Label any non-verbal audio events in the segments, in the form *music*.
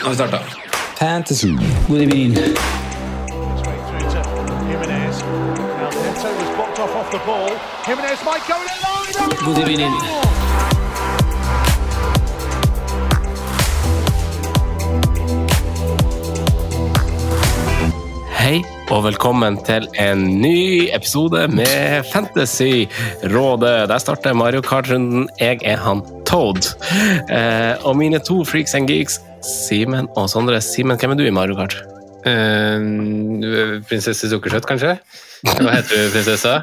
Nå har vi starta. Fantasy. God evening. God evening. Hei og velkommen til en ny episode med Fantasy-rådet. Der starter Mario Kart-runden. Jeg er han Toad. Eh, og mine to freaks and geeks, Simen og Sondre. Simen, hvem er du i Mario Kart? Uh, prinsesse Sukkersøt, kanskje? Hva heter du, prinsessa?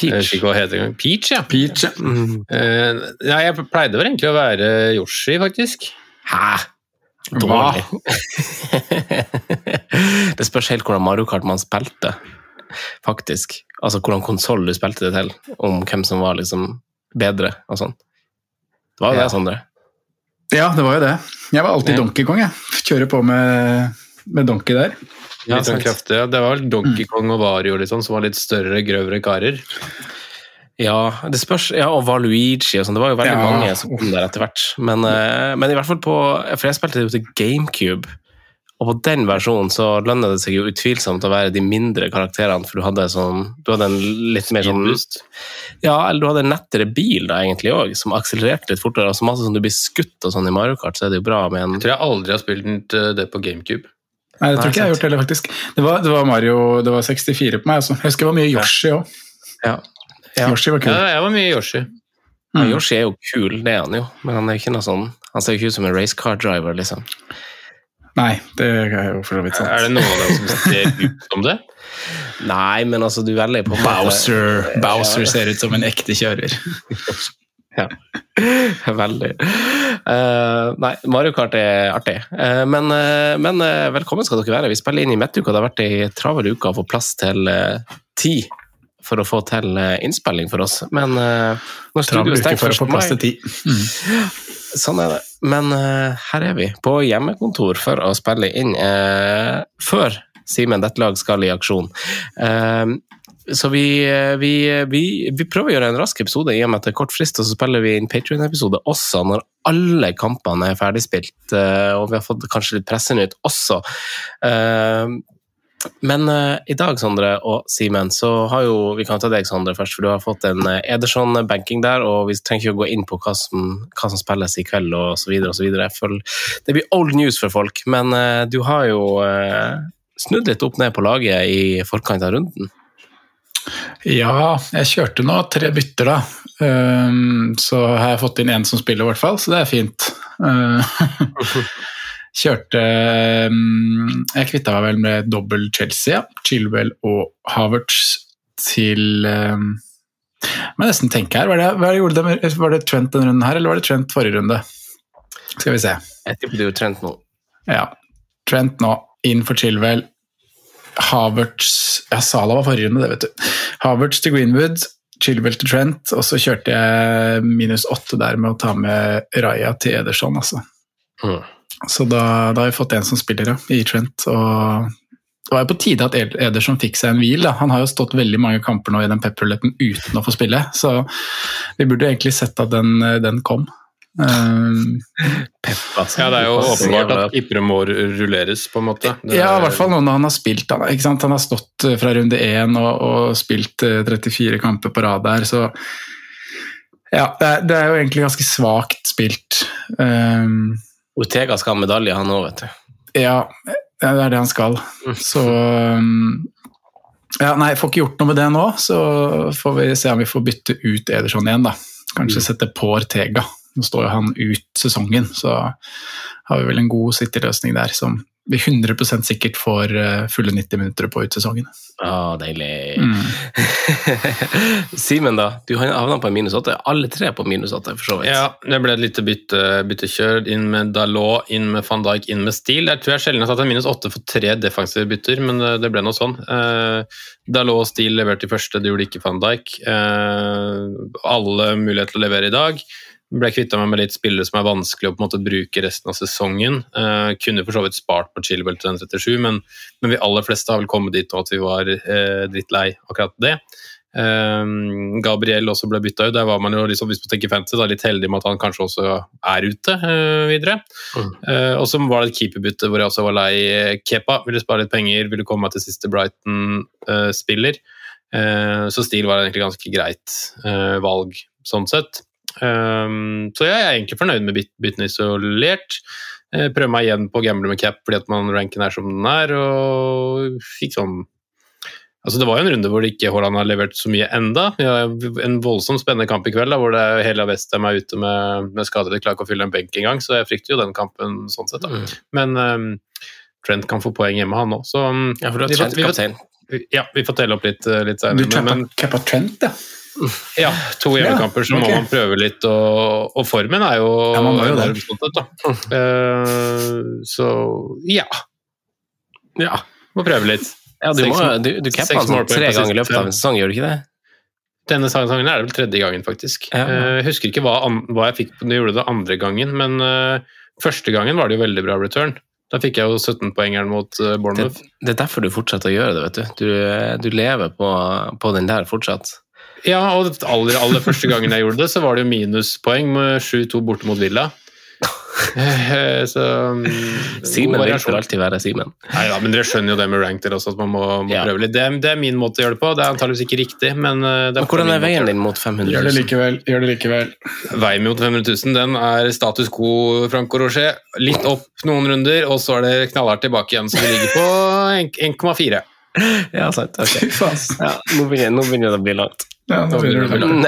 Peach. Jeg vet ikke hva heter engang. Peach, ja. Peach. ja. Eh, ja, jeg pleide vel egentlig å være Yoshi, faktisk. Hæ? Dårlig. *laughs* det spørs helt hvordan Mario Kart man spilte, faktisk. Altså hvordan konsoll du spilte det til, om hvem som var liksom bedre og sånn. Det var jo Ja. det, Sondre. Ja, det var jo det. Jeg var alltid Ja. Donkey Kong, jeg. Kjører på med, med Donkey der. Ja, sånn kraftig. Ja. Det var vel Donkey Kong og Vario liksom, som var litt større, grøvere karer. Ja, det spørs, ja, og Valuigi og sånn. Det var jo veldig Ja. mange som kom der etter hvert. Men, eh, men i hvert fall på For jeg spilte det jo til GameCube. Og på den versjonen så lønner det seg jo utvilsomt å være de mindre karakterene, for du hadde sånn Du hadde en litt mer sånn Ja, eller du hadde en nettere bil da egentlig òg, som akselererte litt fortere. Og så masse som du blir skutt og sånn i Mario Kart, så er det jo bra med en Jeg tror jeg aldri har spilt eh, det på GameCube. Nei, det tror Nei, ikke jeg har gjort heller, faktisk. Det var, det var Mario, det var 64 på meg. Altså. Jeg husker det var mye Yoshi òg. Ja. Ja. Yoshi var kul. Ja, jeg var mye Yoshi. Ja, Mm. Yoshi er jo kul, det er han jo, men han er jo ikke noe sånn Han ser jo ikke ut som en racecar-driver, liksom. Nei, det er jo for så vidt sant. Er det noen av dem som ser ut som det? Nei, men altså, du velger på måte- Bowser, Bowser ser ut som en ekte kjører. *laughs* Ja, veldig. Uh, nei, Mario Kart er artig. Uh, men uh, men velkommen skal dere være. Vi spiller inn i midtuka. Det har vært ei travel uke å få plass til uh, tid for å få til innspilling for oss. Men uh, når studioet studio stenger for å først få på mai ti. *laughs* Sånn er det. Men uh, her er vi, på hjemmekontor for å spille inn uh, før Simen Dettelag skal i aksjon. Uh, så vi, vi, vi, vi prøver å gjøre en rask episode i og med at det er kort frist, og så spiller vi inn Patrion-episode også når alle kampene er ferdigspilt, og vi har fått kanskje litt pressenytt også. Eh, men uh, i dag, Sondre og Simen, så har jo Vi kan ta deg, Sondre, først, for du har fått en uh, Ederson-banking der, og vi trenger ikke å gå inn på hva som, hva som spilles i kveld, og så videre og så videre. for det blir old news for folk, men uh, du har jo snudd litt opp ned på laget i forkant av runden. Ja, jeg kjørte nå tre bytter, da. Um, så har jeg fått inn én som spiller, i hvert fall, så det er fint. Eh, *laughs* kjørte ehm, Jeg kvitta meg vel med dobbel Chelsea, ja. Chilwell og Havertz til Jeg Må nesten tenke her. Var det, var det, var det Trent denne runden her, eller var det Trent forrige runde? Skal vi se. Jeg tipper det er Trent nå. Ja. Trent nå, inn for Chilwell. Havertz Ja, Sala var forrige runde, det, vet du. Havertz til Greenwood, Chilwell til Trent, og så kjørte jeg minus åtte der med å ta med Raja til Ederson, altså. Mm. Så da, da har vi fått en som spiller, ja, i Trent. Og det var jo på tide at Ederson fikk seg en hvil. Da. Han har jo stått veldig mange kamper nå i den pepperletten uten å få spille, så vi burde egentlig sett at den, den kom. Um, Ja, det er jo åpenbart at Ipre må rulleres, på en måte. Det Ja, i er- hvert fall nå når han har spilt. Han, ikke sant? han har stått eh, fra runde én og, og spilt eh, 34 kamper på rad der, så ja, det er, det er jo egentlig ganske svakt spilt. Um, Ortega skal ha medalje, han òg, vet du. ja, det er det han skal. Så um, ja, Nei, jeg får ikke gjort noe med det nå, så får vi se om vi får bytte ut Ederson igjen, da. Kanskje sette på Ortega. Nå står jo han ut sesongen, så har vi vel en god City-løsning der som 100 sikkert får eh, fulle 90 minutter på ut sesongen. Å, deilig. Mm. *laughs* Simen, da? Du har havna på en minus åtte. Alle tre på minus åtte, for så vidt. Ja, det ble et lite bytte, byttekjør. Inn med Dalot, inn med van Dijk, inn med Steele. Jeg tror jeg sjelden har tatt en minus åtte for tre defensive bytter, men eh, det ble noe sånn. Eh, Dalot og Steele leverte i første, det gjorde ikke van Dijk. Eh, alle muligheter til å levere i dag. Ble kvitta meg med litt spillere som er vanskelig å på en måte bruke resten av sesongen. Eh, kunne for så vidt spart på Chilwell til den 37, men, men vi aller fleste har vel kommet dit nå at vi var eh, drittlei akkurat det. Um, Gabriel også ble bytta ut. Der var man jo liksom, hvis man tenker fantasy, da, litt heldig med at han kanskje også er ute uh, videre. Eh, og så var det et keeperbytte hvor jeg også var lei Kepa. Ville spare litt penger, ville komme meg til siste Brighton-spiller. Uh, så stil var egentlig ganske greit valg sånn sett. Um, så jeg er egentlig fornøyd med byt byttene isolert. Uh, prøver meg igjen på å gamble med cap fordi at man ranken er som den er, og fikk sånn Altså Det var jo en runde hvor ikke Haaland har levert så mye enda. Vi har en voldsomt spennende kamp i kveld da, hvor det er hele Westham er ute med, med skader. De klarer ikke å fylle en benk engang, så jeg frykter jo den kampen sånn sett. da. Mm. Men um, Trent kan få poeng hjemme, han òg. Så um, Ja, for du har vi får- Trent kaptein. Ja, vi får telle opp litt, uh, litt senere. Du cappa Trent, ja. Ja, to hjemmekamper, så Ja, okay. må man prøve litt, og, og formen er jo Ja, man må jo det. sånn sett, da. Uh, så ja. Ja, må prøve litt. Ja, du, Seks må, du, du capper målpoeng tre ganger i løpet av en sesong, gjør du ikke det? Denne sangen er det vel tredje gangen, faktisk. Ja. uh, Jeg husker ikke hva, an, hva jeg fikk når jeg gjorde det andre gangen, men uh, første gangen var det jo veldig bra return. Da fikk jeg jo 17-poengeren mot Bournemouth. det? Det er derfor du fortsetter å gjøre det, vet du. Du, du lever på, på den der fortsatt. Ja, og det aller, aller første gangen jeg gjorde det, så var det jo minuspoeng med 7-2 borte mot Villa. Eh, Så mm, Simen vil for alltid være Simen. Nei da, men dere skjønner jo det med rank der også, at man må, må Ja. prøve litt. Det det er min måte å gjøre det på. Det er antakeligvis ikke riktig, men eh, det er hvordan er veien din mot 500 000? Gjør det likevel. Gjør det likevel. Veien mot 500 000 den er status quo, Franco Rocher. Litt opp noen runder, og så er det knallhardt tilbake igjen, så vi ligger på 1,4. Ja, sant. ok. Fy faen. Ja, nå, begynner, nå begynner det å bli langt. Ja, nå begynner det å bli langt.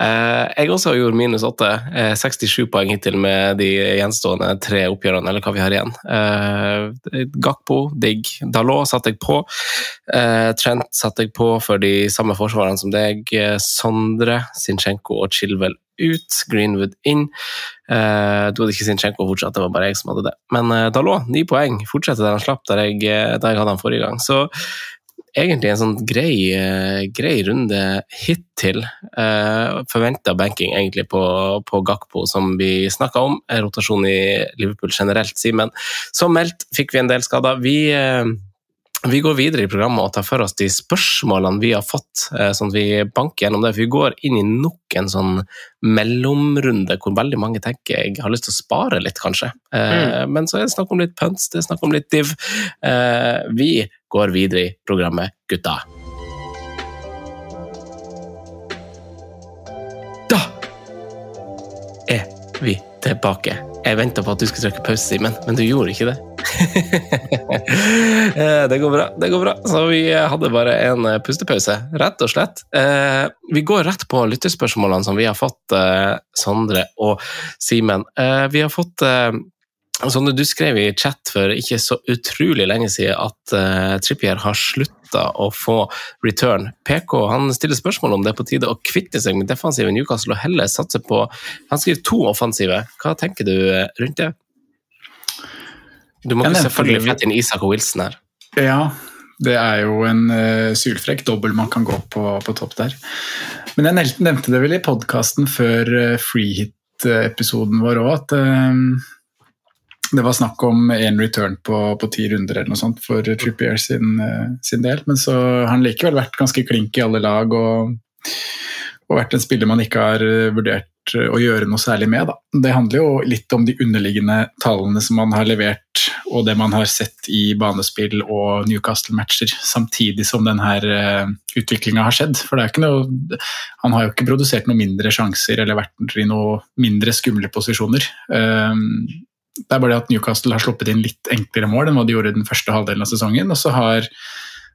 Eh, jeg også har gjort minus åtte. Eh, 67 poeng hittil med de gjenstående tre oppgjørene, eller hva vi har igjen. Eh, Gakpo, digg. Dalot satte jeg på. Eh, Trent satte jeg på for de samme forsvarene som deg. Eh, Sondre, Sinchenko og Chilwell ut. Greenwood inn. Eh, du hadde ikke Sinchenko fortsatt, det var bare jeg som hadde det. Men eh, Dalot, ni poeng. Fortsetter der han slapp der jeg, eh, der jeg hadde han forrige gang. Så egentlig en sånn grei, eh, grei runde hittil. Uh, Forventa banking egentlig på, på Gakpo, som vi snakka om. Eh, Rotasjon i Liverpool generelt, Simen. Som meldt fikk vi en del skader. Vi, eh, vi går videre i programmet og tar for oss de spørsmålene vi har fått, eh, sånn at vi banker gjennom det. For vi går inn i nok en sånn mellomrunde hvor veldig mange tenker jeg har lyst til å spare litt, kanskje. Mm. Men så er det snakk om litt punts, det er snakk om litt div. Eh, vi går videre i programmet, gutta. Da er vi tilbake. Jeg venta på at du skulle trykke pause, Simen, men du gjorde ikke det. *laughs* Eh, det går bra. det går bra. Så vi hadde bare en eh, pustepause, rett og slett. Eh, Vi går rett på lytterspørsmålene som vi har fått, Sondre og Simen. Vi har fått Sondre, du skrev i chat for ikke så utrolig lenge siden at Trippier har slutta å få return. PK han stiller spørsmål om det er på tide å kvitte seg med defensive Newcastle og heller satse på Han skriver to offensive. Hva tenker du rundt det? Du må ikke selvfølgelig flette inn Isak og Wilson her. Ja, det er jo en uh, sylfrekk dobbel man kan gå på, på topp der. Men jeg nevnte- det vel i podkasten før uh, freehit-episoden vår òg, at uh, det var snakk om én return på, på ti runder eller noe sånt for Trippier sin, sin del. Men så har han likevel vært ganske klink i alle lag og, og vært en spiller man ikke har vurdert å gjøre noe særlig med. Da. Det handler jo litt om de underliggende tallene som man har levert, og det man har sett i banespill og Newcastle-matcher, samtidig som denne utviklinga har skjedd. For noe, han har jo ikke produsert noen mindre sjanser eller vært i noen mindre skumle posisjoner. Um, Det er bare det at Newcastle har sluppet inn litt enklere mål enn hva de gjorde den første halvdelen av sesongen. Og så har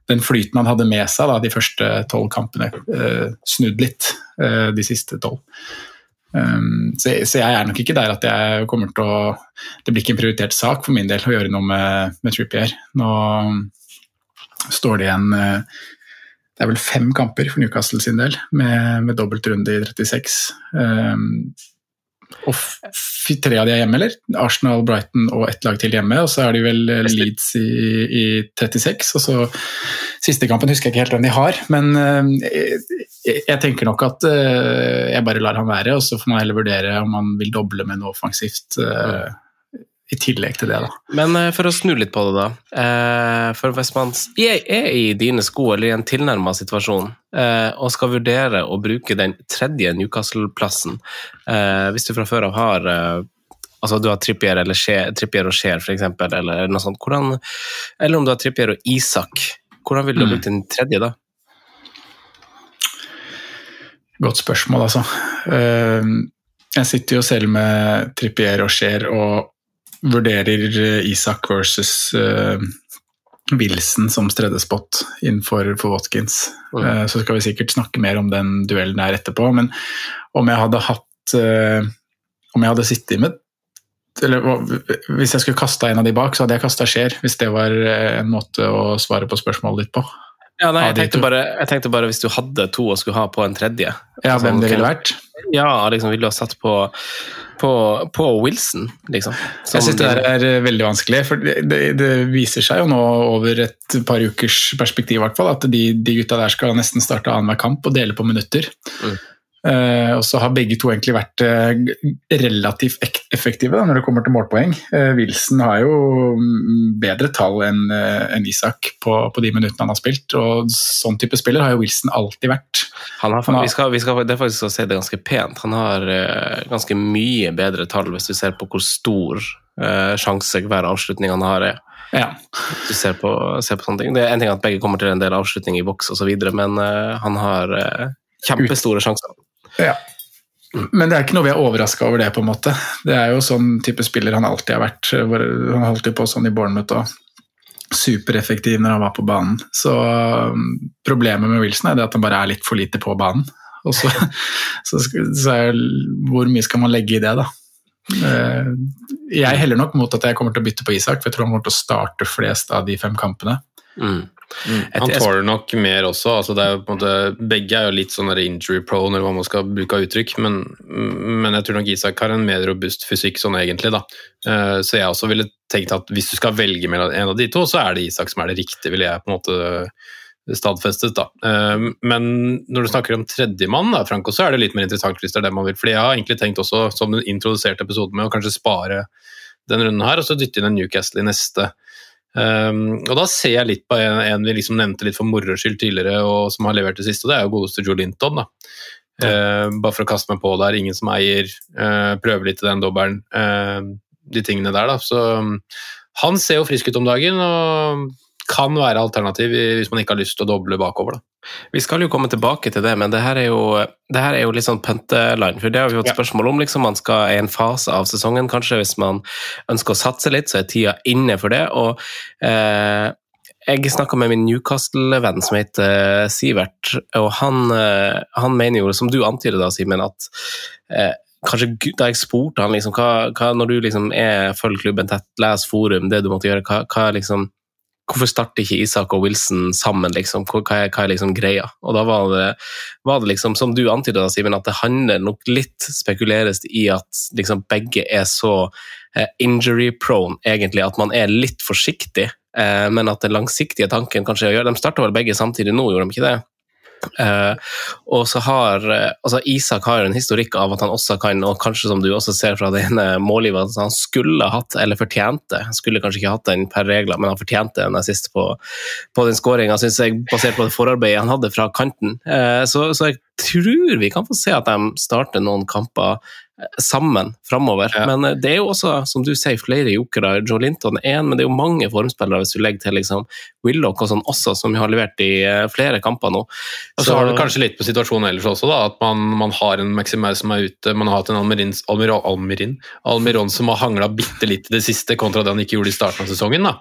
den flyten han hadde med seg da, de første tolv kampene, eh, snudd litt eh, de siste tolv. Um, så, så, jeg er nok ikke der at jeg kommer til å Det blir ikke en prioritert sak for min del å gjøre noe med, med Trippier. Nå står det igjen uh, Det er vel fem kamper for Newcastle sin del, med, med dobbeltrunde i 36. Um, og tre av de er hjemme, eller? Arsenal, Brighton og ett lag til hjemme. Og så er de vel Leeds i, i 36. Og så siste kampen husker jeg ikke helt hvem de har. Men jeg, jeg tenker nok at jeg bare lar han være, og så får man heller vurdere om man vil doble med noe offensivt. Uh, i tillegg til det, da. Men for å snu litt på det, da. For hvis man er, i dine sko eller i en tilnærma situasjon og skal vurdere å bruke den tredje Newcastle-plassen, hvis du fra før av har Altså du har Trippier, eller Scheer, Trippier og Skjer, f.eks., eller noe sånt. Hvordan, eller om du har Trippier og Isak. Hvordan vil du mm. bruke den tredje, da? Godt spørsmål, altså. Jeg sitter jo selv med Trippier og Scheer og vurderer eh, Isak versus uh, Wilson som tredjespot innenfor for Watkins. Mm. Så skal vi sikkert snakke mer om den duellen der etterpå. Men om jeg hadde hatt Om jeg hadde sittet med eller Hvis jeg skulle kasta en av de bak, så hadde jeg kasta Skjer, Hvis det var en måte å svare på spørsmålet ditt på. Ja, nei, jeg tenkte, bare, jeg tenkte, bare, hvis du hadde to og skulle ha på en tredje. Ja, Hvem det ville vært? Ja, liksom ville du ha satt på på, på Wilson, liksom. Som jeg syns det der er eh, veldig vanskelig. For det, det, viser seg jo nå over et par ukers perspektiv hvert fall, at de, de gutta der skal nesten starte annenhver kamp og dele på minutter. Mm. Uh, og så har begge to egentlig vært uh, relativt effektive da, når det kommer til målpoeng. Uh, Wilson har jo mm, bedre tall enn en Isak på, på, de minuttene han har spilt. Og sånn type spiller har jo Wilson alltid vært. Han har, han har, vi skal, vi skal, det er faktisk å si det ganske pent. Han har ganske mye bedre tall hvis du ser på hvor stor sjanse hver avslutning han har. Ja. Du ser på, ser på, sånne ting. Det er en ting at begge kommer til en del avslutning i boks osv., men han har kjempestore sjanser. Ja. Men det er ikke noe vi er overraska over det, på en måte. Det er jo sånn type spiller han alltid har vært. Han holdt jo på sånn i Bournemouth òg. supereffektiv når han var på banen. Så um, problemet med Wilson er at han bare er litt for lite på banen. Og så, *laughs* så, så er, hvor mye skal man legge i det, da? Eh, jeg heller nok mot at jeg kommer til å bytte på Isak, for jeg tror han kommer til å starte flest av de fem kampene. Mm. Mm. Han tåler nok mer også. Altså er måte, begge er jo litt sånn injury prone, eller hva man skal bruke av uttrykk, men, men, jeg tror nok Isak har en mer robust fysikk sånn egentlig. da. Uh, så jeg også ville tenkt at hvis du skal velge mellom en av de to, så er det Isak som er det riktige, ville jeg på en måte stadfestet. da. Uh, men når du snakker om tredjemann, Franco, så er det litt mer interessant hvis det er det man vil. fordi jeg har egentlig tenkt også, som du introduserte episoden med, å kanskje spare den runden her, og så dytte inn en Newcastle i neste. Um, og da ser jeg litt på en, en vi liksom nevnte litt for moro skyld tidligere, og som har levert det siste, og det er jo godeste Joe Linton. da. Ja. Uh, bare for å kaste meg på der, ingen som eier, uh, prøve litt i den dobbelen. Uh, de tingene der, da. Så um, han ser jo frisk ut om dagen, og kan være alternativ hvis man ikke har lyst til å doble bakover. da. Vi skal jo komme tilbake til det, men det her er jo, her er jo litt sånn punteline. For det har vi fått spørsmål om. liksom Man skal i en fase av sesongen, kanskje hvis man ønsker å satse litt, så er tida inne for det. og eh, jeg snakka med min Newcastle-venn som heter Sivert, og han, eh, han, mener jo, som du antyder da, Simen, at eh, kanskje da jeg spurte han liksom, hva, hva, når du liksom er følger klubben tett, les forum, det du måtte gjøre, hva, hva liksom Hvorfor starter ikke Isak og Wilson sammen, liksom? Hva er, hva er liksom greia? Og da var det, var det liksom, som du antyda, Simen, at det handler nok litt, spekuleres i at liksom begge er så eh, injury prone, egentlig, at man er litt forsiktig. Eh, men at den langsiktige tanken kanskje er å gjøre De starta vel begge samtidig nå, gjorde de ikke det? Uh, og så har uh, altså Isak har en historikk av at han også kan, og kanskje som du også ser fra det ene mållivet, at han skulle hatt, eller fortjente, skulle kanskje ikke hatt den per regler, men han fortjente den sist på, på den skåringa, syns jeg, basert på det forarbeidet han hadde fra kanten. Uh, så, så, jeg tror vi kan få se at de starter noen kamper eh, sammen framover. Ja. Men eh, det er jo også, som du sier, flere jokere. Joe Linton er én, men det er jo mange formspillere hvis du legger til liksom Willoch og sånn også, som har levert i eh, flere kamper nå. Og så har du kanskje litt på situasjonen ellers også, da, at man, man har en Maximair som er ute, man har hatt en Almirin, Almiron, Almirin, Almiron som har hangla bitte litt i det siste, kontra det han ikke gjorde i starten av sesongen. da.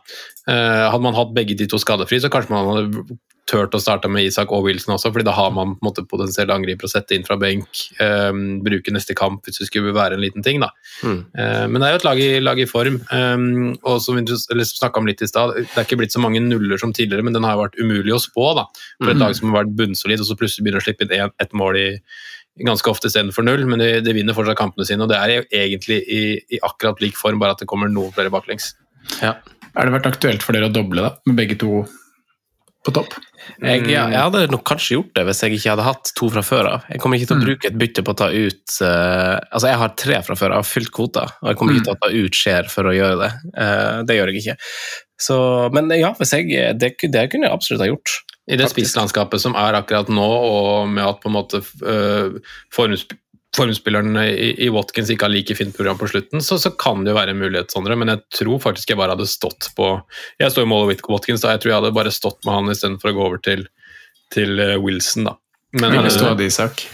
Hadde man hatt begge de to skadefri, så kanskje man hadde turt å starte med Isak og Wilson også, fordi da har man på en måte potensielle angripere å sette inn fra benk, Um, bruke neste kamp hvis det skulle være en liten ting. da. Mm. Uh, men det er jo et lag i, lag i form, um, og som vi snakka om litt i stad, det er ikke blitt så mange nuller som tidligere, men den har jo vært umulig å spå da, for et Mhm. lag som har vært bunnsolid, og så plutselig begynner å slippe inn en- et mål i ganske ofte istedenfor null, men de, de vinner fortsatt kampene sine, og det er jo egentlig i, i akkurat lik form, bare at det kommer noen flere baklengs. Ja. Er det vært aktuelt for dere å doble, da, med begge to på topp? Jeg, ja, jeg hadde nok kanskje gjort det hvis jeg ikke hadde hatt to fra før av. Jeg kommer ikke til å Mm. bruke et bytte på å ta ut uh, Altså, jeg har tre fra før jeg har fylt kvota, og jeg kommer ikke til å ta ut Skjer for å gjøre det. Uh, det gjør jeg ikke. Så, men ja, hvis jeg, det, det kunne jeg absolutt ha gjort. I det spisslandskapet som er akkurat nå, og med at på en måte formsp formspilleren i, i Watkins ikke har like fint program på slutten, så, så kan det jo være en mulighet, Sondre. Men jeg tror faktisk jeg bare hadde stått på Jeg står i mål med Watkins, da. Jeg tror jeg hadde bare stått med han istedenfor å gå over til, til øh, Wilson, da. Men, Ville stå av Isak.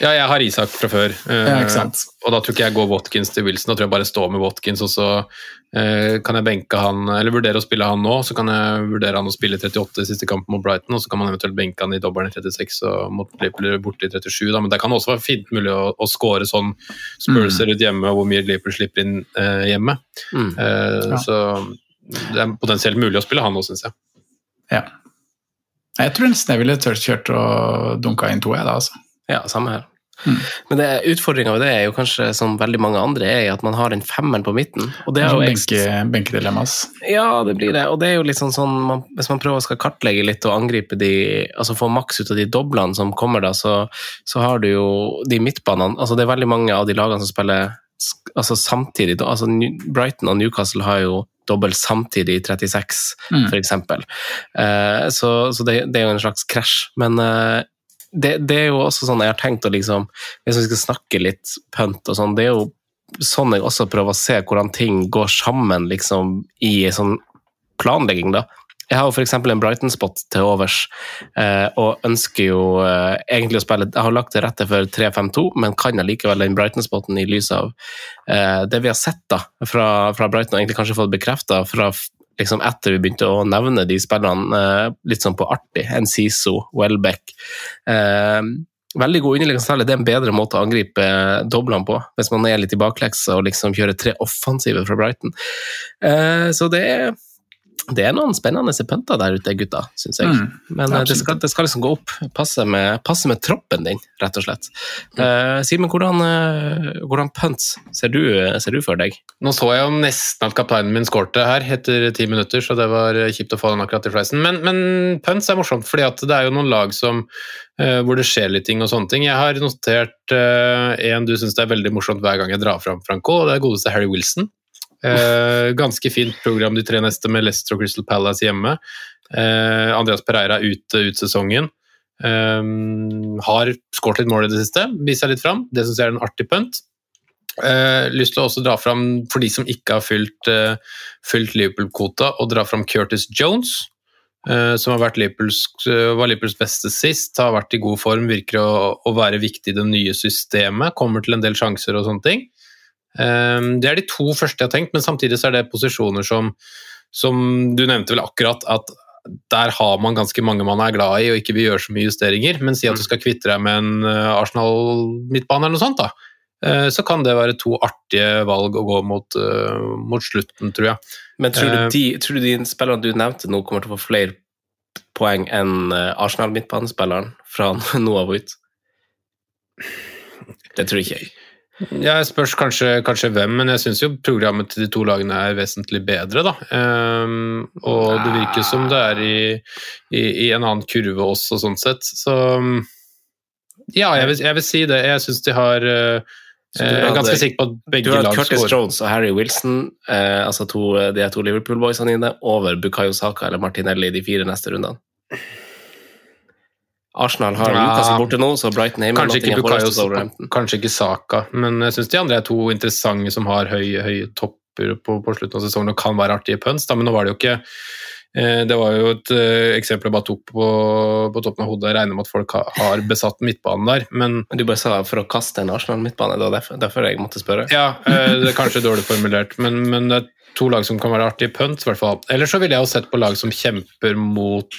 Ja, jeg har Isak fra før. øh, Ja, ikke sant. og da tror ikke jeg går Watkins til Wilson, da tror jeg bare står med Watkins, og så eh, kan jeg benke han, eller vurdere å spille han nå, så kan jeg vurdere han å spille 38 i siste kamp mot Brighton, og så kan man eventuelt benke han i dobbelen i 36 og mot Liverpool borte i 37, da. men det kan også være fint mulig å, å score sånn Spurs ser ut hjemme, og hvor mye Liverpool slipper inn eh, hjemme. Mm. Eh, Ja. Så det er potensielt mulig å spille han nå, syns jeg. Ja. Jeg tror nesten jeg ville tørt kjørt og dunka inn to, jeg, da, altså. Ja, samme her. Mm. Men det, utfordringa ved det er jo kanskje, som veldig mange andre, er at man har en femmeren på midten. Og det er jo Benke, Benkedilemmas. Ja, det blir det. Og det er jo litt sånn, sånn man, Hvis man prøver å skal kartlegge litt og angripe de Altså få maks ut av de doblene som kommer da, så, så har du jo de midtbanene altså Det er veldig mange av de lagene som spiller altså samtidig. Altså Brighton og Newcastle har jo dobbel samtidig i 36, Mm. for eksempel. Eh, så så det, det er jo en slags krasj. Men eh, det, det er jo også sånn jeg har tenkt å liksom Hvis vi skal snakke litt pønt og sånn, det er jo sånn jeg også prøver å se hvordan ting går sammen liksom, i sånn planlegging. da. Jeg har jo f.eks. en Brighton-spot til overs, eh, og ønsker jo eh, egentlig å spille Jeg har lagt til rette for 3-5-2, men kan allikevel den Brighton-spoten i lys av eh, det vi har sett da, fra, fra Brighton, og egentlig kanskje fått bekrefta fra liksom etter vi begynte å nevne de spillerne eh, litt sånn på artig. Enciso, Welbeck. Eh, veldig god underliggende. Det er en bedre måte å angripe doblene på, hvis man er litt i bakleksa og liksom kjører tre offensive fra Brighton. Eh, så det er, det er noen spennende punter der ute, gutta, syns jeg. Mm, Men eh, det skal, det skal liksom gå opp. Passe med, passe med troppen din, rett og slett. Eh, Simen, hvordan, eh, hvordan punts ser du, ser du for deg? Nå så jeg jo nesten at kapteinen min skårte her etter ti minutter, så det var kjipt å få den akkurat i fleisen. Men, men punts er morsomt, fordi det er jo noen lag som, uh, hvor det skjer litt ting og sånne ting. Jeg har notert uh, en du syns det er veldig morsomt hver gang jeg drar fram Franco, og det er godeste Harry Wilson. Eh, ganske fint program de tre neste med Leicester og Crystal Palace hjemme. Eh, Andreas Pereira ute ut sesongen. Eh, har skåret litt mål i det siste, vist seg litt fram. Det syns jeg er en artig punt. Eh, lyst til å også dra fram, for de som ikke har fylt, eh, fylt Liverpool-kvota, å dra fram Curtis Jones, Uh, som Liverpools, uh, var Liverpools beste sist. Har vært i god form, virker å, å være viktig i det nye systemet. Kommer til en del sjanser og sånne ting. Eh, det er de to første jeg har tenkt, men samtidig så er det posisjoner som, som du nevnte vel akkurat, at der har man ganske mange man er glad i og ikke vil gjøre så mye justeringer. Men si at du skal kvitte deg med en eh, Arsenal-midtbane eller noe sånt, da. Eh, Så kan det være to artige valg å gå mot, eh, mot slutten, tror jeg. Men tror du, de, tror du de spillerne du nevnte nå, kommer til å få flere poeng enn Arsenal-midtbanespilleren fra *laughs* nå av og ut? Det tror ikke jeg. Jeg spørs kanskje, kanskje hvem, men jeg syns jo programmet til de to lagene er vesentlig bedre, da. Um, og det virker som det er i, i, i en annen kurve også, sånn sett. Så ja, jeg vil, jeg vil si det. Jeg syns de har uh, Jeg er ganske sikker på at Du har Curtis scorer. Jones og Harry Wilson, eh, altså to, de to Liverpool-boysene dine, over Bukayo Saka eller Martinelli i de fire neste rundene. Arsenal har Ja. Lucas borte nå, så Brighton hjemme. Kanskje ikke Bukayo kanskje ikke Saka, men jeg syns de andre er to interessante som har høye, høye topper på, på slutten av sesongen og kan være artige punts. Da. Men nå var det jo ikke eh, Det var jo et eh, eksempel jeg bare tok på, på toppen av hodet. Jeg regner med at folk ha- har besatt midtbanen der, men Du bare sa for å kaste en Arsenal-midtbane, det var derfor, derfor jeg måtte spørre. Ja, eh, det er kanskje dårlig formulert, men, men det er to lag som kan være artige punts, i hvert fall. Ellers så ville jeg jo sett på lag som kjemper mot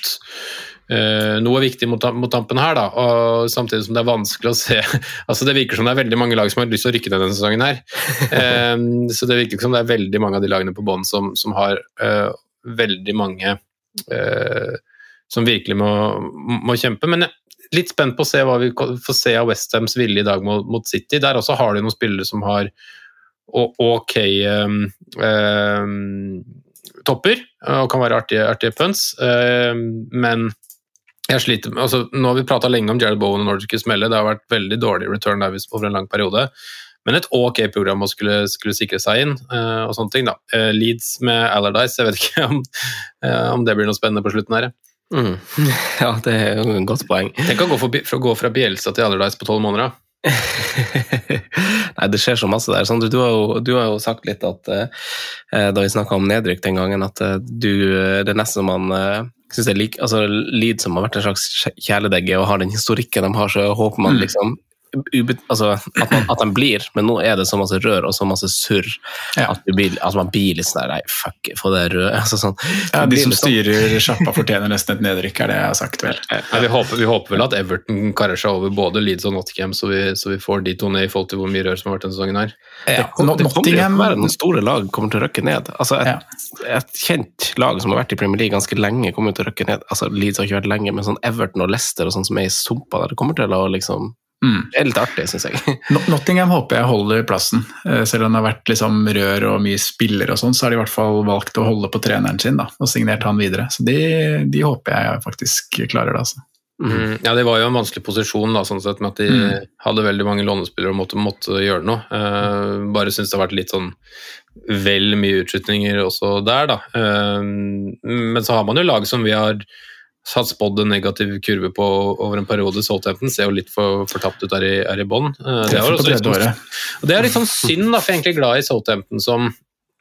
noe viktig mot, mot tampen her, da. Og samtidig som det er vanskelig å se *laughs* Altså, det virker som det er veldig mange lag som har lyst til å rykke ned denne sesongen her. um, *laughs* så det virker som det er veldig mange av de lagene på bånn som, som har uh, veldig mange uh, som virkelig må, må kjempe. Men jeg er litt spent på å se hva vi får se av Westhams vilje i dag mot, mot City. Der også har de noen spillere som har ok um, um, topper og kan være artige, artige punts, men jeg sliter med, altså, Nå har vi prata lenge om Jared Bowen og Nordicus Smelle, det har vært veldig dårlig return der over en lang periode. Men et ok program å skulle, skulle sikre seg inn, uh, og sånne ting. da. Uh, Leeds med Alardis, jeg vet ikke om, uh, om det blir noe spennende på slutten her. Mm. *laughs* Ja, det er jo et godt poeng. Tenk å gå, for, for å gå fra Bielsa til Alardis på tolv måneder. da. *laughs* Nei, det skjer så masse der. Sondre, du har jo, du har jo sagt litt at eh, da vi snakka om nedrykk den gangen, at du, det som man eh, synes det er like, altså Leeds som har vært en slags kjæledegge og har den historikken de har, så håper man Mm. liksom altså, at, man, at de blir, men nå er det så masse rør og så masse surr Ja. at, at man blir litt sånn nei, fuck, få det røde *laughs* altså, sånn. Ja, De som sånn- styrer sjappa, fortjener nesten et nedrykk, er det jeg har sagt, vel. Ja, vi, håper, vi håper vel at Everton karer seg over både Leeds og Nottingham, så vi, så vi får de to ned i forhold til hvor mye rør som har vært denne sesongen her. Ja, Det kommer til å Nottingham være noen store lag kommer til å røkke ned. Altså et, et kjent lag som har vært i Premier League ganske lenge, kommer til å røkke ned. Altså Leeds har ikke vært lenge, men sånn Everton og Leicester og sånn som er i sumpa der, det kommer til å liksom Mm. Det er litt artig, syns jeg. *laughs* Nottingham håper jeg holder plassen. Eh, Selv om det har vært liksom rør og mye spillere, og sånn, så har de i hvert fall valgt å holde på treneren sin da, og signert han videre. Så de, de håper jeg faktisk klarer det. altså. Mm, ja, Det var jo en vanskelig posisjon, da, sånn sett, med at de Mm. hadde veldig mange lånespillere og måtte, måtte gjøre noe. Uh, bare syns det har vært litt sånn vel mye utskytninger også der, da. Uh, men så har man jo lag som vi har satt spådd en negativ kurve på over en periode. Southampton ser jo litt for fortapt ut her i, her i bånn. Eh, det, det er litt sånn synd, da, for jeg er egentlig glad i Southampton som,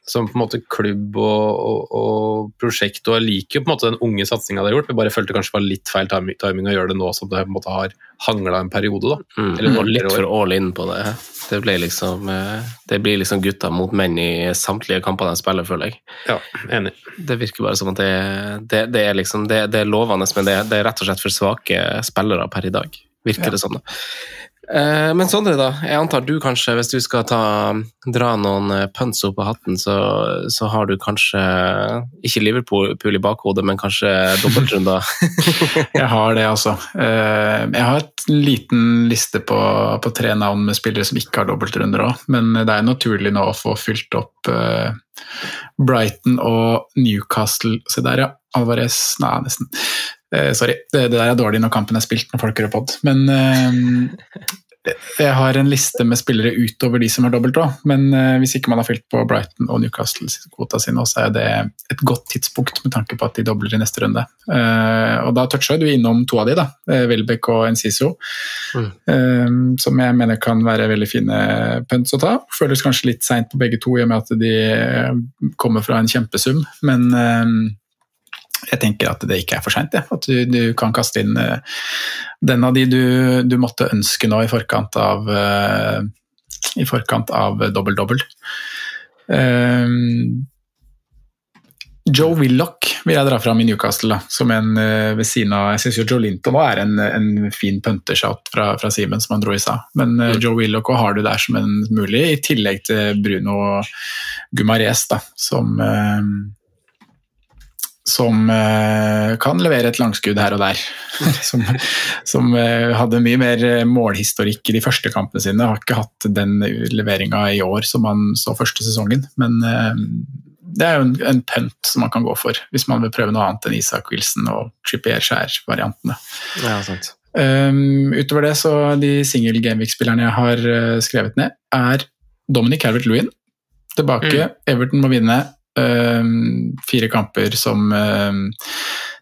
som på en måte klubb og, og, og prosjekt, og jeg liker jo på en måte den unge satsinga de har gjort. Vi bare følte kanskje det var litt feil timing, å gjøre det nå som det på en måte har hangla en periode. da. Mm. Eller og litt for all in på det. Det, ble liksom, eh, det blir liksom gutta mot menn i samtlige kamper de spiller, føler jeg. Ja, enig. Det virker bare som at det, det, det er liksom det, det er lovende, men det, det er rett og slett for svake spillere per i dag. Virker Ja. det sånn. Eh, Men Sondre, da. Jeg antar du kanskje, hvis du skal ta, dra noen eh, punts opp av hatten, så, så har du kanskje ikke Liverpool i bakhodet, men kanskje dobbeltrunder? *laughs* Jeg har det, altså. Eh, Jeg har et liten liste på, på tre navn med spillere som ikke har dobbeltrunder òg, men det er naturlig nå å få fylt opp Brighton og Newcastle. Se der, ja. Alvarez Nei, nesten. Eh, sorry, det, det der er dårlig når kampen er spilt når folk hører pod. Men uh, jeg har en liste med spillere utover de som har dobbelt òg, men uh, hvis ikke man har fylt på Brighton og Newcastle-kvota si nå, så er det et godt tidspunkt med tanke på at de dobler i neste runde. Og da toucha du innom to av de, da. Welbeck og Enciso, Mm. som jeg mener kan være veldig fine punts å ta. Føles kanskje litt seint på begge to i og med at de kommer fra en kjempesum, men jeg tenker at det ikke er for seint. At du, du kan kaste inn uh, den av de du, du måtte ønske nå i forkant av uh, i forkant av dobbel-dobbel. Uh, Joe Willoch vil jeg dra fram i Newcastle, da, som en eh, ved siden av Jeg syns jo Joe Linton er en, en fin puntershot fra, fra Simen, som han dro i seg. Men mm. Joe Willoch har du der som en mulig, i tillegg til Bruno Gumares, da, som eh, som uh, kan levere et langskudd her og der. *laughs* som som uh, hadde mye mer eh, målhistorikk i de første kampene sine. Har ikke hatt den leveringa i år som han så første sesongen. Men uh, det er jo en, en punt som man kan gå for, hvis man vil prøve noe annet enn Isak Wilson og Trippier Skjær-variantene. ja, sant. Um, utover det, så de single Gameweek-spillerne jeg har skrevet ned, er Dominic Calvert-Lewin. Tilbake. Everton må vinne. Um, fire kamper som um,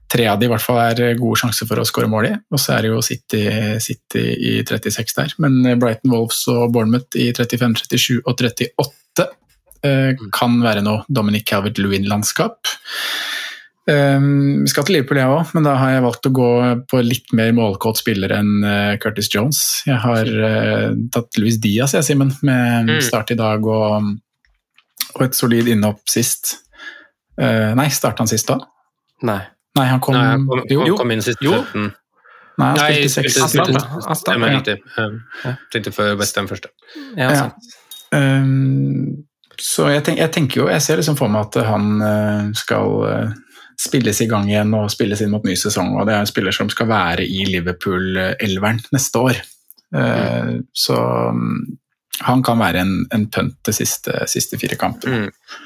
tre av de i hvert fall er gode sjanser for å skåre mål i. Og så er det jo City, City i 36 der. Men Brighton Wolves og Bournemouth i 35, 37 og 38 eh, kan være noe Dominic Calvert-Lewin-landskap. Um, vi skal til Liverpool, jeg òg, men da har jeg valgt å gå på litt mer målkåt spiller enn uh, Curtis Jones. Jeg har uh, tatt Louis Diaz, jeg, Simen, med Mm. start i dag og, og et solid innhopp sist. Uh, nei, starta han sist da? Nei. Nei, han kom, Nei, han kom, jo, han kom inn sist Jo. 17. Nei, han spilte seks. Han ja. riktig. Tenkte før Westham første. Ja, Ja. sant. Um, så jeg, tenk, jeg tenker jo, jeg ser liksom for meg at han uh, skal uh, spilles i gang igjen og spilles inn mot ny sesong. og Det er en spiller som skal være i Liverpool-elveren neste år. Uh, Så um, han kan være en, en pønt de siste, siste fire kampene. Mm.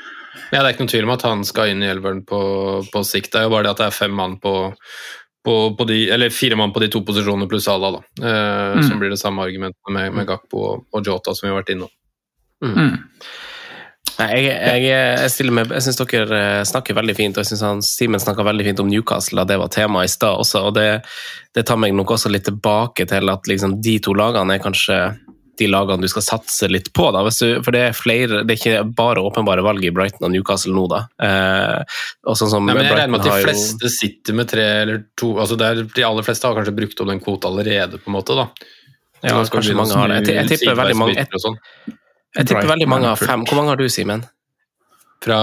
Ja, Det er ikke noen tvil om at han skal inn i elveren på, på sikt. Det er jo bare det at det er fem mann på, på, på de, eller fire mann på de to posisjonene pluss Ala, da. Eh, Mm. Som blir det samme argumentet med, med Gakpo og, og Jota som vi har vært innom. Mm. Nei, jeg, jeg, jeg, stiller meg, jeg syns dere eh, snakker veldig fint, og jeg syns Simen snakka veldig fint om Newcastle, og det var tema i stad også. og det, det tar meg nok også litt tilbake til at liksom, de to lagene er kanskje de lagene du skal satse litt på. Da, hvis du, for det er flere, det er ikke bare åpenbare valg i Brighton og Newcastle nå, da. Eh, og sånn som Nei, men jeg regner med at de fleste jo- sitter med tre eller to altså det er, De aller fleste har kanskje brukt opp den kvota allerede, på en måte. da. Ja, kanskje mange har det. Jeg, jeg tipper veldig mange, jeg, sånn. jeg tipper veldig mange har fem. Hvor mange har du, Simen? Fra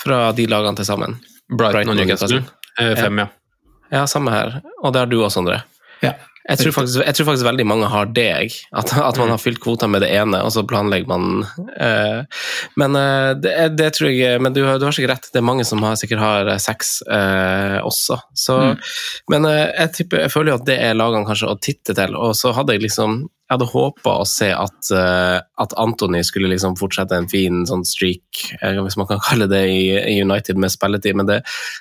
Fra de lagene til sammen? Brighton, og Newcastle. Eh, fem, ja. Ja, samme her. Og det har du også, André. Ja. Jeg tror, faktisk, jeg tror faktisk veldig mange har det, jeg. At, at man har fylt kvota med det ene, og så planlegger man uh, Men uh, det, det tror jeg Men du, du har sikkert rett, det er mange som har, sikkert har sex eh, også. Så, Men eh, jeg, typer, jeg føler jo at det er lagene kanskje å titte til. Og så hadde jeg liksom jeg hadde håpa å se at, eh, at Anthony skulle liksom fortsette en fin sånn streak, eh, hvis man kan kalle det, i, United med spilletid, men det,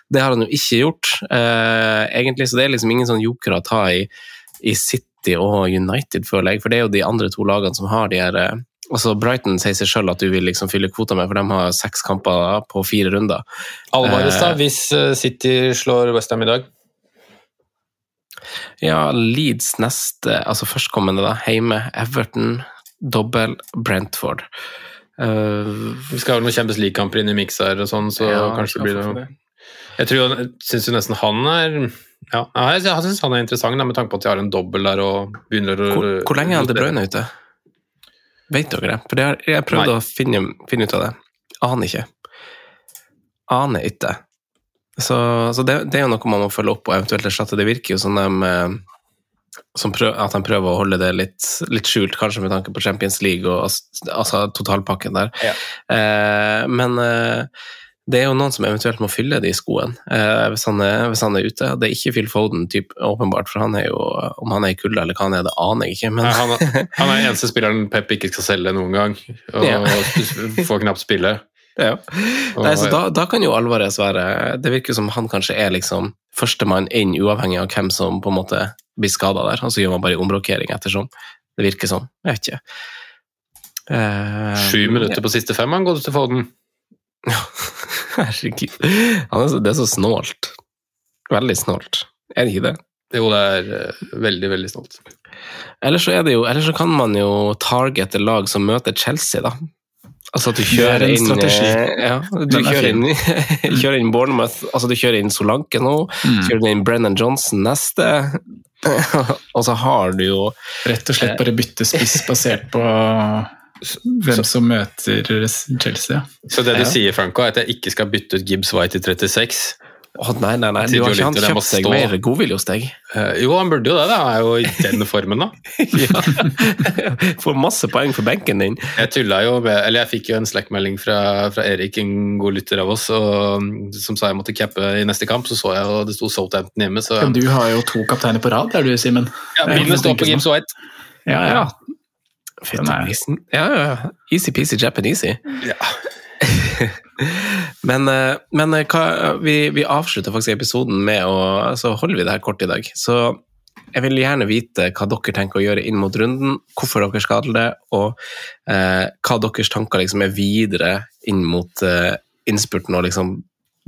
det har han jo ikke gjort, eh, egentlig. Så det er liksom ingen sånn joker å ta i, i City og United, føler jeg. For det er jo de andre to lagene som har de her eh, Altså Brighton sier seg sjøl at du vil liksom fylle kvota med, for de har seks kamper på fire runder. Alvarez, da, Eh, hvis eh, City slår Westham i dag? Ja, Leeds neste, altså førstkommende, da. Heime. Everton, dobbel, Brentford. Uh, Vi skal ha noen Champions League-kamper inn i mikser og sånn, så Ja, kanskje det blir det. Jeg tror syns jo nesten han er ja, jeg syns han er interessant, med tanke på at de har en dobbel der og begynner å hvor, hvor lenge er De Bruyne ute? Vet dere det? For det har, jeg prøvde Nei. å finne, finne ut av det. Aner ikke. Aner ikke. Så, så det, det er jo noe man må følge opp og eventuelt erstatte. Det virker jo som de eh, som prøv, at de prøver å holde det litt, litt skjult, kanskje med tanke på Champions League og altså totalpakken der. Ja. Eh, men eh, det er jo noen som eventuelt må fylle de skoene eh, hvis, han er, hvis han er ute. Det er ikke Phil Foden, typ, åpenbart, for han er jo, om han er i kulda eller hva han er, det aner jeg ikke. Men, Nei, han, er- han er eneste spilleren Pep ikke skal selge noen gang, og Ja. *laughs* får knapt spille. Ja. Nei, så da, da kan jo Alvarez være Det virker som han kanskje er liksom førstemann inn, uavhengig av hvem som på en måte blir skada der. Og så gjør man bare omrokering ettersom. Det virker sånn. Jeg vet ikke. Eh, Sju minutter på siste fem, han går til Foden. *laughs* Herregud. Er så, det er så snålt. Veldig snålt. Er det ikke det? Jo, det er eh, veldig, veldig snålt. Eller så, det jo, eller så kan man jo targete lag som møter Chelsea, da. Altså at du er kjører inn strategi. eh, ja, Du er kjører inn, *laughs* kjører inn Bournemouth, altså du kjører inn Solanke nå, Mm. kjører inn Brennan Johnson neste, *laughs* og så har du jo Rett og slett bare bytte spiss basert på hvem som møter Chelsea. Så det du Ja. sier, Franco, er at jeg ikke skal bytte ut Gibbs White i 36? Oh, nei, nei, nei, du har ikke han kjøpt seg mer godvilje hos deg? Uh, jo, han burde jo det. Han er jo i den formen, da. *laughs* ja. *laughs* Får masse poeng for benken din. Jeg tulla jo med Eller jeg fikk jo en Slack-melding fra, fra Erik, en god lytter av oss, og, som sa jeg måtte cappe i neste kamp. Så så jeg og det sto Southampton hjemme, så Men du har jo to kapteiner på rad, er du, Simen? ja, Bilen står på Gibbs White. Ja, ja. Er- Ja, ja, ja. Easy-peasy Japanesey. Ja. *laughs* Men, eh, men eh, hva, vi, vi avslutter faktisk episoden med å Så holder vi det her kort i dag. Så jeg vil gjerne vite hva dere tenker å gjøre inn mot runden, hvorfor dere skal det, og eh, hva deres tanker liksom er videre inn mot eh, innspurten og liksom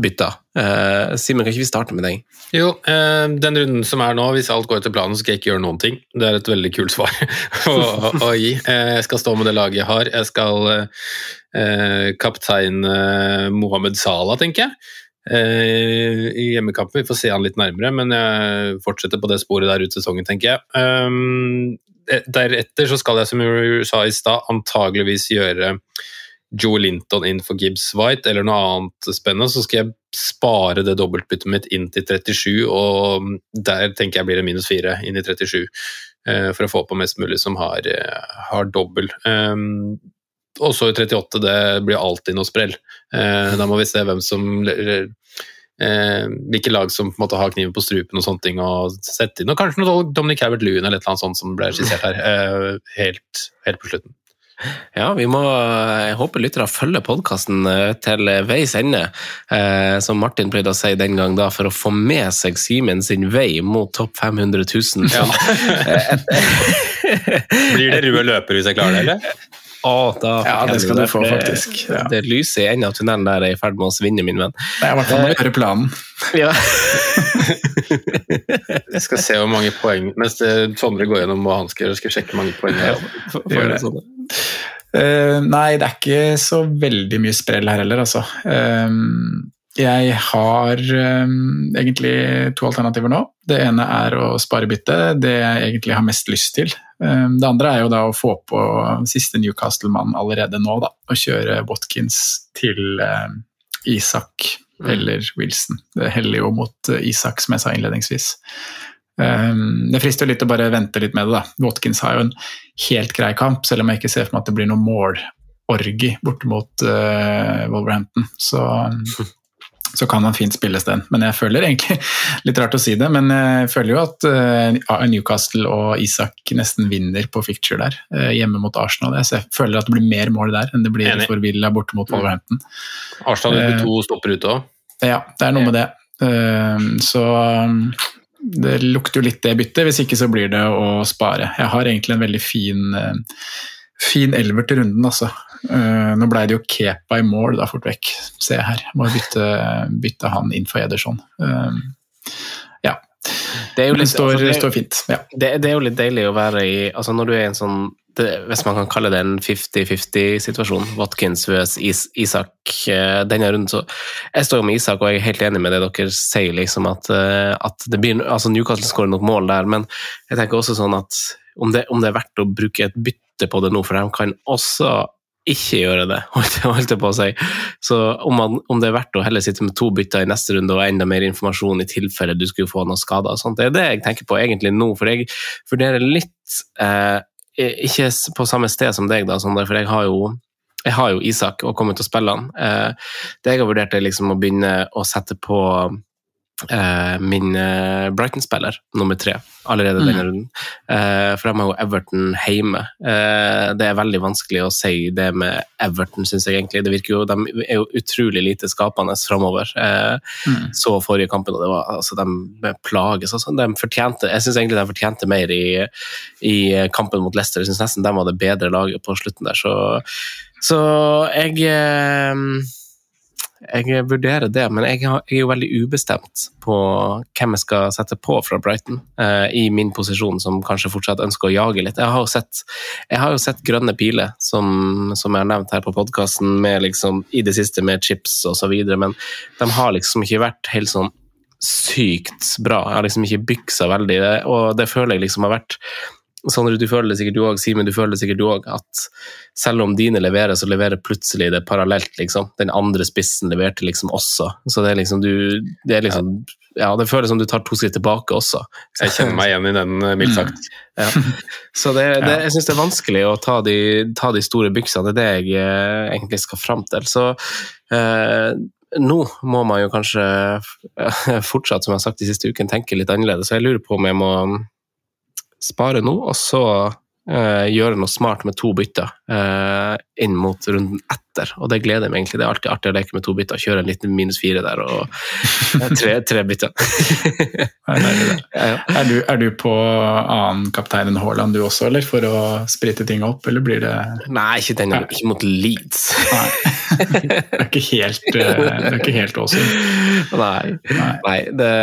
bytter. Uh, Simen, kan ikke vi starte med deg? Jo, uh, den runden som er nå, hvis alt går etter planen, skal jeg ikke gjøre noen ting. Det er et veldig kult svar *laughs* å, å, å gi. Uh, jeg skal stå med det laget jeg har. Jeg skal kaptein Mohammed Salah, tenker jeg. I hjemmekampen. Vi får se han litt nærmere, men jeg fortsetter på det sporet der ut sesongen, tenker jeg. Um, deretter så skal jeg, som du sa i stad, antageligvis gjøre Joe Linton inn for Gibbs White eller noe annet spennende, så skal jeg spare det dobbeltbyttet mitt inn til 37, og der tenker jeg blir det minus 4 inn i 37, eh, for å få på mest mulig som har, eh, har dobbel. Um, og så i 38, det blir alltid noe sprell. Eh, da må vi se hvem som hvilke lag som på en måte har kniven på strupen og sånne ting, og sette inn. Og kanskje noe Dominic Calvert-Lewin eller et eller annet sånt som ble skissert her, helt, helt på slutten. Ja, vi må Jeg håper lyttere følger podkasten til veis ende, eh, som Martin pleide å si den gang, da, for å få med seg Simen sin vei mot topp 500 000. Ja. *laughs* Blir det røde løper hvis jeg klarer det, eller? Å, da ja, det skal du få, faktisk. Ja. Det lyset i enden av tunnelen der er i ferd med å svinne, min venn. Det er i hvert fall gjøre planen. *laughs* Ja. *laughs* jeg skal se hvor mange poeng Mens Sondre går gjennom hva han skal gjøre, skal jeg sjekke mange poeng jeg har. Sånn. Uh, nei, det er ikke så veldig mye sprell her heller, altså. Um, jeg har um, egentlig to alternativer nå. Det ene er å spare byttet, det jeg egentlig har mest lyst til. Um, det andre er jo da å få på siste Newcastle-mann allerede nå, da. Og kjøre Watkins til um, Isak mm. eller Wilson. Det heller jo mot uh, Isak, som jeg sa innledningsvis. Det frister litt å bare vente litt med det. da. Watkins har jo en helt grei kamp, selv om jeg ikke ser for meg at det blir noe målorgi borte mot uh, Wolverhampton. Så *laughs* så kan han fint spilles den. Men jeg føler egentlig, *laughs* litt rart å si det, men jeg føler jo at uh, Newcastle og Isak nesten vinner på ficture der, uh, hjemme mot Arsenal. Jeg føler at det blir mer mål der enn det blir Enig. for Villa borte mot mm. Wolverhampton. Arsenal vil uh, to stopper ute òg. Ja, det er noe med det. så det lukter jo litt det byttet, hvis ikke så blir det å spare. Jeg har egentlig en veldig fin, fin elver til runden, altså. Uh, nå ble det jo Kepa i mål da fort vekk, Se her. Må bytte, bytte han inn for Ederson. Uh, ja. Det, litt, står, altså, det, står, fint. Ja. Det, det, er jo litt deilig å være i altså Når du er i en sånn det, Hvis man kan kalle det en 50-50-situasjon, Watkins vs Is Isak uh, denne runden, så Jeg står jo med Isak, og jeg er helt enig med det dere sier, liksom at, at det blir altså Newcastle skårer nok mål der, men jeg tenker også sånn at om det, om det er verdt å bruke et bytte på det nå, for de kan også ikke gjøre det, *laughs* holdt jeg på å si. Så om, man, om, det er verdt å heller sitte med to bytter i neste runde og enda mer informasjon i tilfelle du skulle få noen skader, sånt, det er det jeg tenker på egentlig nå. For jeg vurderer litt eh, Ikke på samme sted som deg, da, for jeg har jo jeg har jo Isak og kommer til å spille han. Eh, det jeg har vurdert, er liksom å begynne å sette på min eh, Brighton-spiller, nummer tre, allerede mm. denne runden. Eh, for de har jo Everton hjemme. Eh, det er veldig vanskelig å si det med Everton, syns jeg egentlig. Det virker jo, De er jo utrolig lite skapende framover. Eh, mm. Så forrige kampen, og det var, altså, de plages. Altså. De fortjente, jeg syns egentlig de fortjente mer i, i kampen mot Leicester. Jeg syns nesten de var det bedre laget på slutten der. Så, så jeg eh, jeg vurderer det, men jeg, er jo veldig ubestemt på hvem jeg skal sette på fra Brighton, eh, i min posisjon, som kanskje fortsatt ønsker å jage litt. Jeg har jo sett, har jo sett grønne piler, som, som, jeg har nevnt her på podkasten, liksom, i det siste med chips osv., men de har liksom ikke vært helt sånn sykt bra. Jeg har liksom ikke byksa veldig, og det føler jeg liksom har vært Sondre, du føler det sikkert du òg, Simen, du føler det sikkert du òg, at selv om dine leverer, så leverer plutselig det parallelt, liksom. Den andre spissen leverte liksom også. Så det er liksom du Det er liksom Ja, det føles som du tar to skritt tilbake også. Jeg kjenner meg igjen i den, eh, mildt sagt. Mm. Ja. Så det, det, jeg syns det er vanskelig å ta de, ta de store byksene. Det er det jeg eh, egentlig skal fram til. Så eh, nå må man jo kanskje fortsatt, som jeg har sagt de siste ukene, tenke litt annerledes. Så jeg lurer på om jeg må spare nå, og så eh, gjøre noe smart med to bytter inn mot runden etter, og det gleder jeg meg egentlig. Det er alltid artig å leke med to bytter, kjøre en liten minus fire der og eh, *laughs* tre, tre bytter. *laughs* Er, du, er du på annen kaptein enn Haaland du også, eller for å sprite ting opp, eller blir det Nei, ikke den, ikke mot Leeds. Nei. Det er ikke helt, eh, det er ikke helt. Nei, nei det,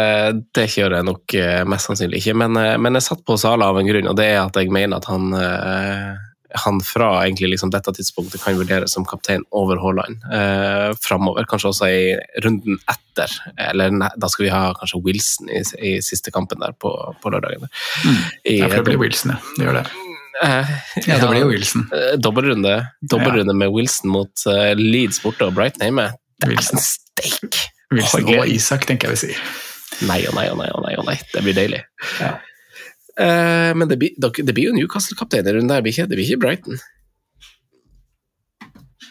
det kjører jeg nok eh, mest sannsynlig ikke. Men, eh, men jeg satt på Sala av en grunn, og det er at jeg mener at han eh, han fra egentlig liksom dette tidspunktet kan vurderes som kaptein over Haaland eh, framover. Kanskje også i runden etter. Eller ne, da skal vi ha kanskje Wilson i, i siste kampen der på, på lørdagen. Mm. Ja, for det blir Wilson, ja. Det gjør det. Eh, Ja, det blir jo Wilson. Dobbeltrunde, Dobbeltrunde ja. med Wilson mot uh, Leeds borte og Brighton hjemme. Wilson. Steik! Wilson og Isak, tenker jeg vi sier. Nei og nei og nei og nei. nei. Det blir deilig. Ja. Eh, men det blir, det blir jo Newcastle-kaptein i runden der, blir ikke- det blir ikke Brighton.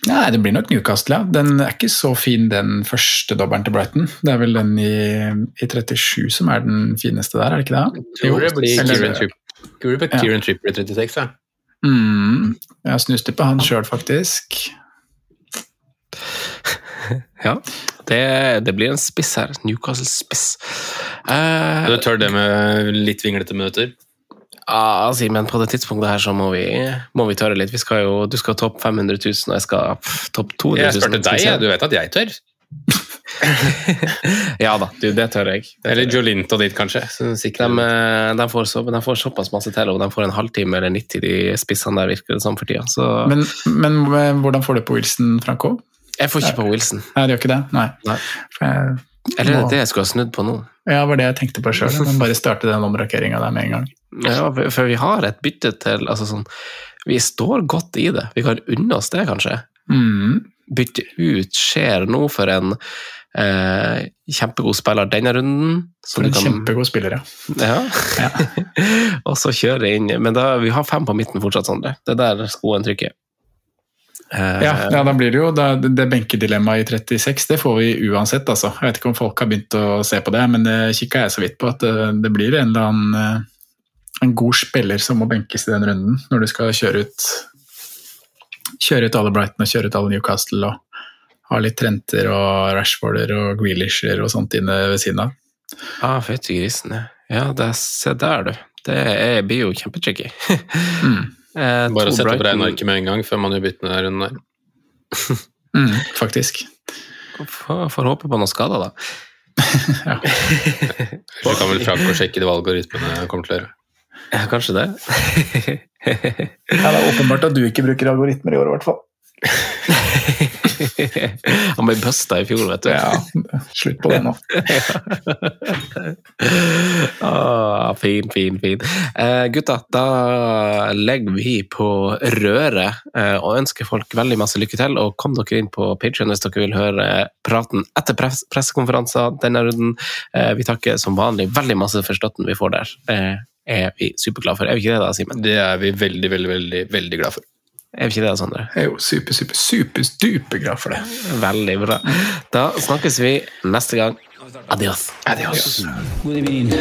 Nei, det blir nok Newcastle, ja. Den er ikke så fin, den første dobbelen til Brighton. Det er vel den i, i 37 som er den fineste der, er det ikke det? Tror det blir Kieran Tripper. Tror det Ja. Kieran Tripper i 36, ja. Mm, jeg snuste på han sjøl, faktisk. Ja, *laughs* det, det blir en spiss her. Newcastle-spiss. Uh, Du tør det med litt vinglete minutter? Ja, men på det tidspunktet her så må vi, må vi tørre litt. Vi skal jo, du skal topp 500 000, og jeg skal pff, topp 200 000. Jeg spurte deg, jeg. du vet at jeg tør. *laughs* ja da, du, det tør jeg. Det Eller tør. Jolinto dit, kanskje. Så De, eh, de, får så, de får såpass masse til, og de får en halvtime eller 90, de spissene der, virker det som for tida. Men, men eh, hvordan får du på Wilson, Franco? Jeg får ikke på Wilson. Nei, det gjør ikke det? Nei. Nei. Jeg, Eller er det det jeg skulle ha snudd på nå? ja, det var det jeg tenkte på sjøl. Bare starte den omrokeringa der med en gang. Ja, for- vi har et bytte til altså sånn, Vi står godt i det. Vi kan unne oss det, kanskje. Mm. Bytte ut skjer nå for en eh, kjempegod spiller denne runden. For en kjempegod spiller, ja. Ja. *laughs* og så kjøre inn Men da, vi har fem på midten fortsatt, Sondre. Det er der skoen trykker. Eh, Ja, ja, da blir det jo da, Det benkedilemmaet i 36, det får vi uansett, altså. Jeg vet ikke om folk har begynt å se på det, men det kikka jeg så vidt på. At det, det blir en eller annen eh, en god spiller som må benkes i den runden, når du skal kjøre ut kjøre ut alle Brighton og kjøre ut alle Newcastle og ha litt Trenter og Rashforder og Grealisher og sånt inne ved siden av. Ah, fytti grisen, ja. ja det, se der, du. Det er, blir jo kjempetricky. *laughs* Mm. Eh, Bare sett opp regnearket med en gang før man gjør byttene der runden der. Mm, *laughs* faktisk. Får, får håpe på noen skader, da. *laughs* Ja. Du kan vel Frank og sjekke de algoritmene kommer til å gjøre. Ja, kanskje det. *laughs* Ja, det er åpenbart at du ikke bruker algoritmer i år, i hvert fall. *laughs* Han ble busta i fjor, vet du. Ja, slutt på det nå. *laughs* ah, fin, fin, fin. Eh, gutta, da legger vi på røret eh, og ønsker folk veldig masse lykke til. Og kom dere inn på Patreon hvis dere vil høre praten etter press pressekonferanser denne runden. Eh, vi takker som vanlig veldig masse for støtten vi får der. Det er vi superglade for. Er vi ikke det da, Simen? Det er vi veldig, veldig, veldig, veldig glad for. Er vi ikke det, Sondre? Jeg er jo super, super, super, superglad for det. Veldig bra. Da snakkes vi neste gang. Adios. Adios. God evening.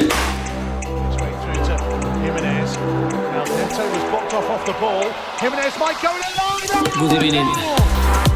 Good through